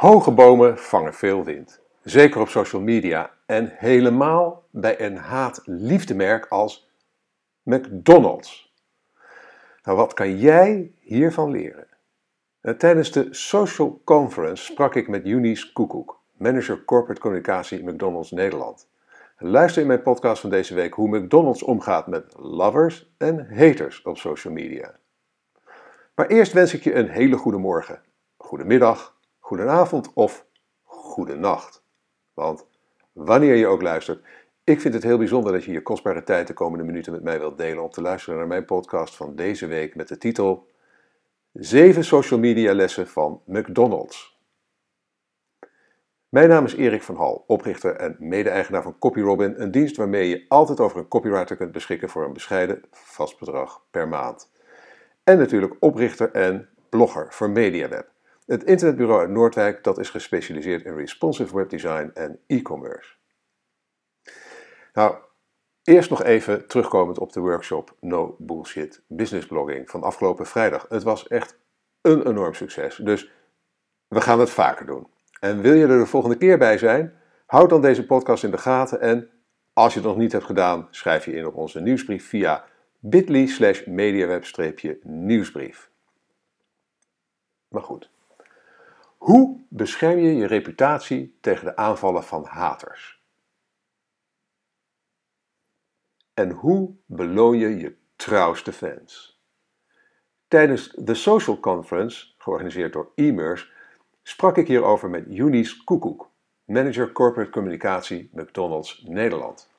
Hoge bomen vangen veel wind. Zeker op social media en helemaal bij een haat-liefdemerk als McDonald's. Nou, wat kan jij hiervan leren? Eh, tijdens de Social Conference sprak ik met Eunice Koekoek, manager corporate communicatie McDonald's Nederland. Luister in mijn podcast van deze week hoe McDonald's omgaat met lovers en haters op social media. Maar eerst wens ik je een hele goede morgen, goedemiddag, goedenavond of nacht. Want wanneer je ook luistert, ik vind het heel bijzonder dat je je kostbare tijd de komende minuten met mij wilt delen om te luisteren naar mijn podcast van deze week met de titel 7 social media lessen van McDonald's. Mijn naam is Erik van Hal, oprichter en mede-eigenaar van CopyRobin, een dienst waarmee je altijd over een copywriter kunt beschikken voor een bescheiden vast bedrag per maand. En natuurlijk oprichter en blogger voor MediaWeb. Het internetbureau uit Noordwijk dat is gespecialiseerd in responsive webdesign en e-commerce. Nou, eerst nog even terugkomend op de workshop No Bullshit Business Blogging van afgelopen vrijdag. Het was echt een enorm succes, dus we gaan het vaker doen. En wil je er de volgende keer bij zijn? Houd dan deze podcast in de gaten en als je het nog niet hebt gedaan, schrijf je in op onze nieuwsbrief via bit.ly slash mediaweb-nieuwsbrief. Maar goed, hoe bescherm je je reputatie tegen de aanvallen van haters? En hoe beloon je je trouwste fans? Tijdens de Social Conference, georganiseerd door e sprak ik hierover met Eunice Koekoek, manager corporate communicatie McDonald's Nederland.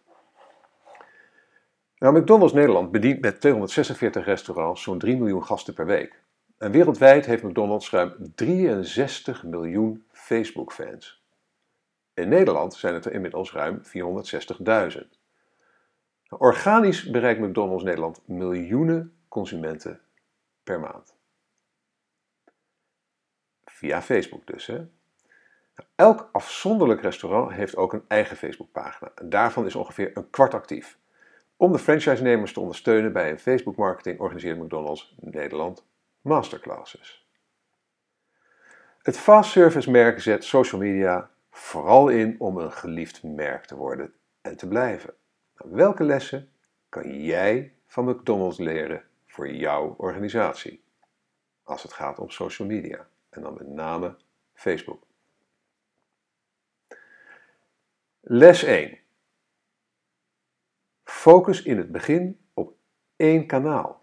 Nou, McDonald's Nederland bedient met 246 restaurants zo'n 3 miljoen gasten per week. En wereldwijd heeft McDonald's ruim 63 miljoen Facebook-fans. In Nederland zijn het er inmiddels ruim 460.000. Organisch bereikt McDonald's Nederland miljoenen consumenten per maand. Via Facebook dus. Hè? Elk afzonderlijk restaurant heeft ook een eigen Facebookpagina. En daarvan is ongeveer een kwart actief. Om de franchise-nemers te ondersteunen bij een Facebook-marketing organiseert McDonald's Nederland masterclasses. Het fast service merk zet social media vooral in om een geliefd merk te worden en te blijven. Nou, welke lessen kan jij van McDonald's leren voor jouw organisatie? Als het gaat om social media en dan met name Facebook. Les 1. Focus in het begin op één kanaal.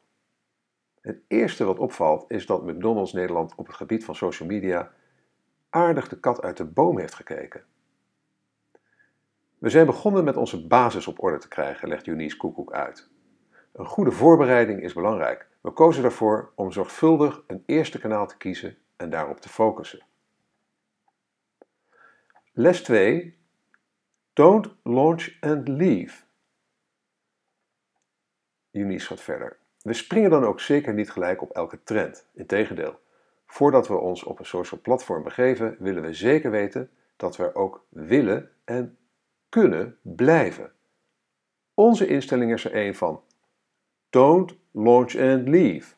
Het eerste wat opvalt is dat McDonald's Nederland op het gebied van social media aardig de kat uit de boom heeft gekeken. We zijn begonnen met onze basis op orde te krijgen, legt Eunice Koekoek uit. Een goede voorbereiding is belangrijk. We kozen ervoor om zorgvuldig een eerste kanaal te kiezen en daarop te focussen. Les 2. Don't launch and leave. Eunice gaat verder. We springen dan ook zeker niet gelijk op elke trend. Integendeel, voordat we ons op een social platform begeven, willen we zeker weten dat we er ook willen en kunnen blijven. Onze instelling is er een van don't launch and leave.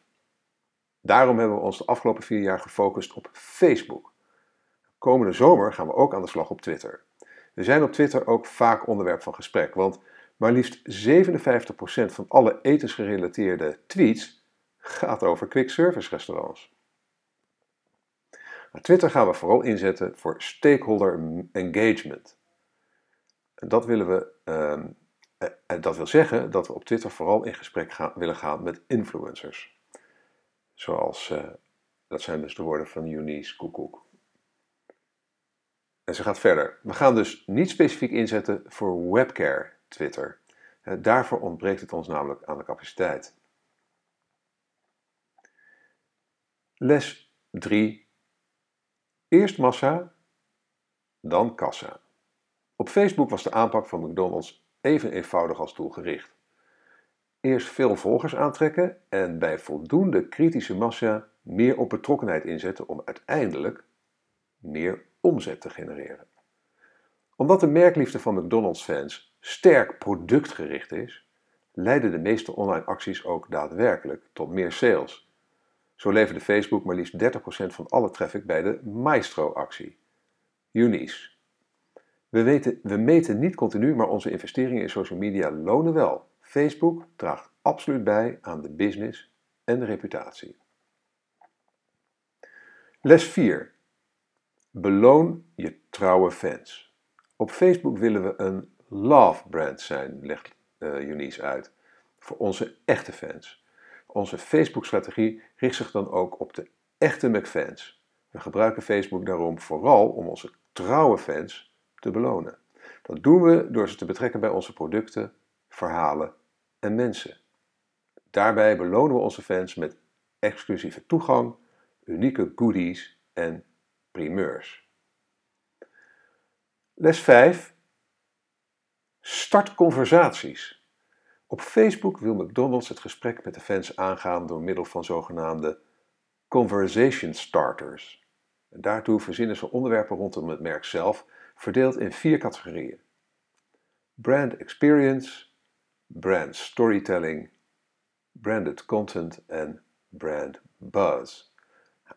Daarom hebben we ons de afgelopen vier jaar gefocust op Facebook. Komende zomer gaan we ook aan de slag op Twitter. We zijn op Twitter ook vaak onderwerp van gesprek, want maar liefst 57% van alle etensgerelateerde tweets gaat over quick service restaurants. Twitter gaan we vooral inzetten voor stakeholder engagement. En dat willen we, ehm, en dat wil zeggen dat we op Twitter vooral in gesprek gaan, willen gaan met influencers. Zoals, uh, dat zijn dus de woorden van Eunice Koekoek. En ze gaat verder. We gaan dus niet specifiek inzetten voor webcare Twitter. Eh, daarvoor ontbreekt het ons namelijk aan de capaciteit. Les 3. Eerst massa, dan kassa. Op Facebook was de aanpak van McDonald's even eenvoudig als doelgericht. Eerst veel volgers aantrekken en bij voldoende kritische massa meer op betrokkenheid inzetten om uiteindelijk meer omzet te genereren. Omdat de merkliefde van McDonald's fans sterk productgericht is, leiden de meeste online acties ook daadwerkelijk tot meer sales. Zo leverde Facebook maar liefst 30% van alle traffic bij de Maestro-actie. Eunice. We, weten, we meten niet continu, maar onze investeringen in social media lonen wel. Facebook draagt absoluut bij aan de business en de reputatie. Les 4. Beloon je trouwe fans. Op Facebook willen we een love brand zijn, legt uh, uit, voor onze echte fans. Onze Facebook-strategie richt zich dan ook op de echte McFans. We gebruiken Facebook daarom vooral om onze trouwe fans te belonen. Dat doen we door ze te betrekken bij onze producten, verhalen en mensen. Daarbij belonen we onze fans met exclusieve toegang, unieke goodies en primeurs. Les 5. Start conversaties. Op Facebook wil McDonald's het gesprek met de fans aangaan door middel van zogenaamde conversation starters. Daartoe verzinnen ze onderwerpen rondom het merk zelf, verdeeld in vier categorieën: brand experience, brand storytelling, branded content en brand buzz.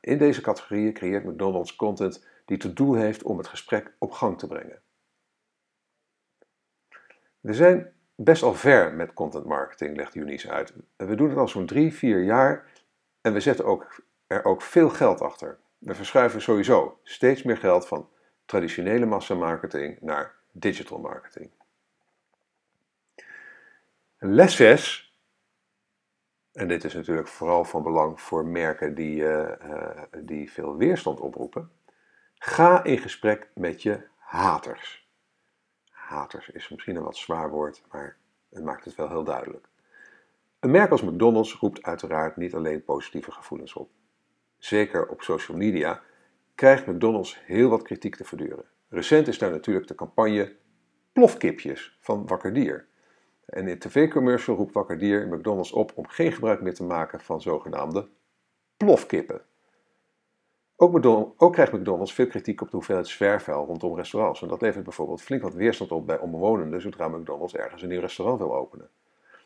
In deze categorieën creëert McDonald's content die tot doel heeft om het gesprek op gang te brengen. We zijn best al ver met content marketing, legt Eunice uit. We doen het al zo'n drie, vier jaar en we zetten ook, er ook veel geld achter. We verschuiven sowieso steeds meer geld van traditionele massamarketing naar digital marketing. Les 6 en dit is natuurlijk vooral van belang voor merken die, uh, uh, die veel weerstand oproepen. Ga in gesprek met je haters. Is misschien een wat zwaar woord, maar het maakt het wel heel duidelijk. Een merk als McDonald's roept uiteraard niet alleen positieve gevoelens op. Zeker op social media krijgt McDonald's heel wat kritiek te verduren. Recent is daar natuurlijk de campagne Plofkipjes van Wakker Dier. En in tv-commercial roept Wakker Dier McDonald's op om geen gebruik meer te maken van zogenaamde plofkippen. Ook, krijgt McDonald's veel kritiek op de hoeveelheid zwerfvuil rondom restaurants. En dat levert bijvoorbeeld flink wat weerstand op bij omwonenden zodra McDonald's ergens een nieuw restaurant wil openen.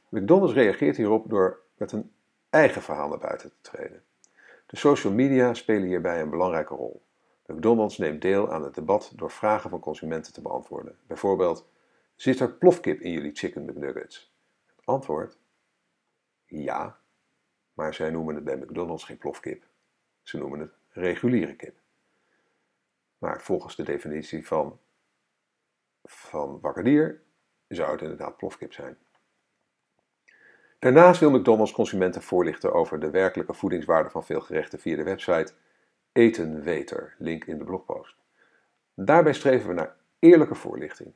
McDonald's reageert hierop door met een eigen verhaal naar buiten te treden. De social media spelen hierbij een belangrijke rol. McDonald's neemt deel aan het debat door vragen van consumenten te beantwoorden. Bijvoorbeeld, Zit er plofkip in jullie chicken McNuggets? Het antwoord? Ja, maar zij noemen het bij McDonald's geen plofkip. Ze noemen het reguliere kip. Maar volgens de definitie van, van wakkerdier zou het inderdaad plofkip zijn. Daarnaast wil McDonald's consumenten voorlichten over de werkelijke voedingswaarde van veel gerechten via de website Etenweter, link in de blogpost. Daarbij streven we naar eerlijke voorlichting.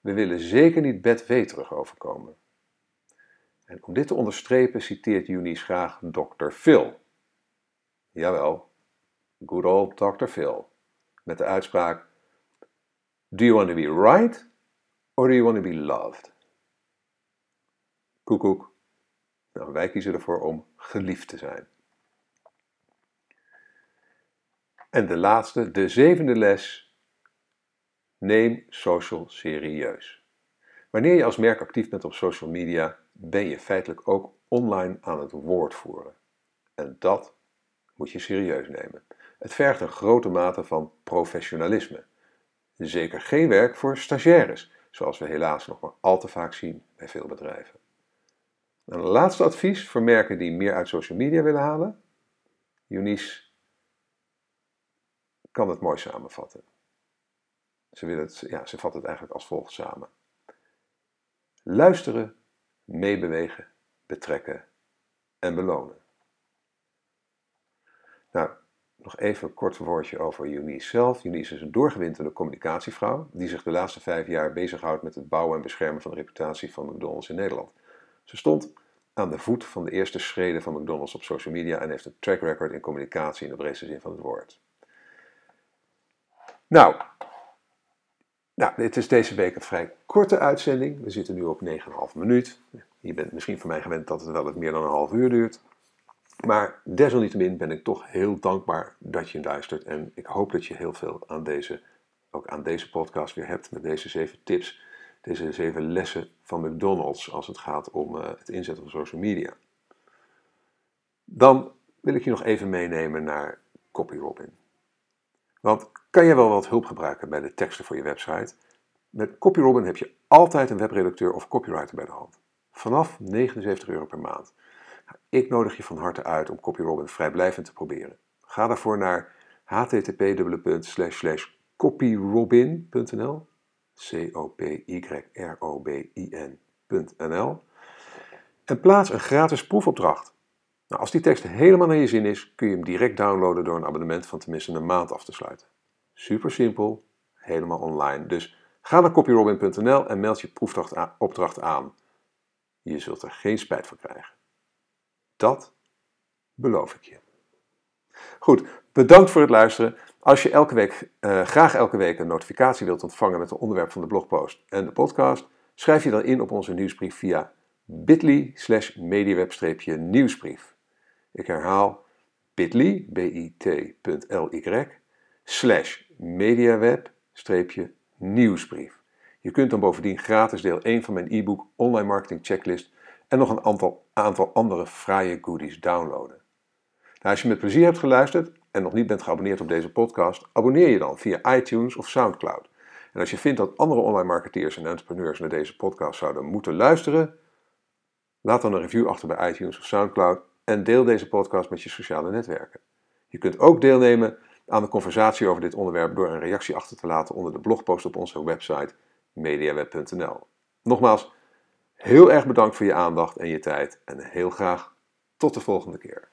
We willen zeker niet bedweterig overkomen. En om dit te onderstrepen citeert Eunice graag Dr. Phil. Jawel, good old Dr. Phil. Met de uitspraak: Do you want to be right or do you want to be loved? Koekoek. Nou, wij kiezen ervoor om geliefd te zijn. En de laatste, de zevende les Neem social serieus. Wanneer je als merk actief bent op social media, ben je feitelijk ook online aan het woord voeren. En dat moet je serieus nemen. Het vergt een grote mate van professionalisme. Zeker geen werk voor stagiaires, zoals we helaas nog maar al te vaak zien bij veel bedrijven. een laatste advies voor merken die meer uit social media willen halen. Eunice kan het mooi samenvatten. Ze, willen het, ja, ze vat het eigenlijk als volgt samen. Luisteren, meebewegen, betrekken en belonen. Nou, nog even een kort woordje over Eunice zelf. Eunice is een doorgewinterde communicatievrouw die zich de laatste vijf jaar bezighoudt met het bouwen en beschermen van de reputatie van McDonald's in Nederland. Ze stond aan de voet van de eerste schreden van McDonald's op social media en heeft een track record in communicatie in de breedste zin van het woord. Nou, nou, dit is deze week een vrij korte uitzending. We zitten nu op 9,5 minuut. Je bent misschien van mij gewend dat het wel wat meer dan een half uur duurt. Maar desalniettemin ben ik toch heel dankbaar dat je luistert. En ik hoop dat je heel veel aan deze, ook aan deze podcast weer hebt met deze zeven tips. Deze zeven lessen van McDonald's als het gaat om uh, het inzetten van social media. Dan wil ik je nog even meenemen naar CopyRobin. Want kan jij wel wat hulp gebruiken bij de teksten voor je website? Met CopyRobin heb je altijd een webredacteur of copywriter bij de hand. Vanaf 79 euro per maand. Ik nodig je van harte uit om CopyRobin vrijblijvend te proberen. Ga daarvoor naar http://copyrobin.nl C-O-P-Y-R-O-B-I-N.nl en plaats een gratis proefopdracht. Nou, als die tekst helemaal naar je zin is, kun je hem direct downloaden door een abonnement van tenminste een maand af te sluiten. Super simpel, helemaal online. Dus ga naar copyrobin.nl en meld je proefopdracht aan. Je zult er geen spijt van krijgen. Dat beloof ik je. Goed, bedankt voor het luisteren. Als je elke week, uh, graag elke week een notificatie wilt ontvangen met het onderwerp van de blogpost en de podcast, schrijf je dan in op onze nieuwsbrief via bit.ly slash mediaweb-nieuwsbrief. Ik herhaal bit.ly, bit.ly, slash mediaweb-nieuwsbrief. Je kunt dan bovendien gratis deel 1 van mijn e-book Online Marketing Checklist en nog een aantal, aantal andere fraaie goodies downloaden. Nou, als je met plezier hebt geluisterd en nog niet bent geabonneerd op deze podcast, abonneer je dan via iTunes of SoundCloud. En als je vindt dat andere online marketeers en entrepreneurs naar deze podcast zouden moeten luisteren, laat dan een review achter bij iTunes of SoundCloud en deel deze podcast met je sociale netwerken. Je kunt ook deelnemen aan de conversatie over dit onderwerp door een reactie achter te laten onder de blogpost op onze website mediaweb.nl. Nogmaals, heel erg bedankt voor je aandacht en je tijd en heel graag tot de volgende keer.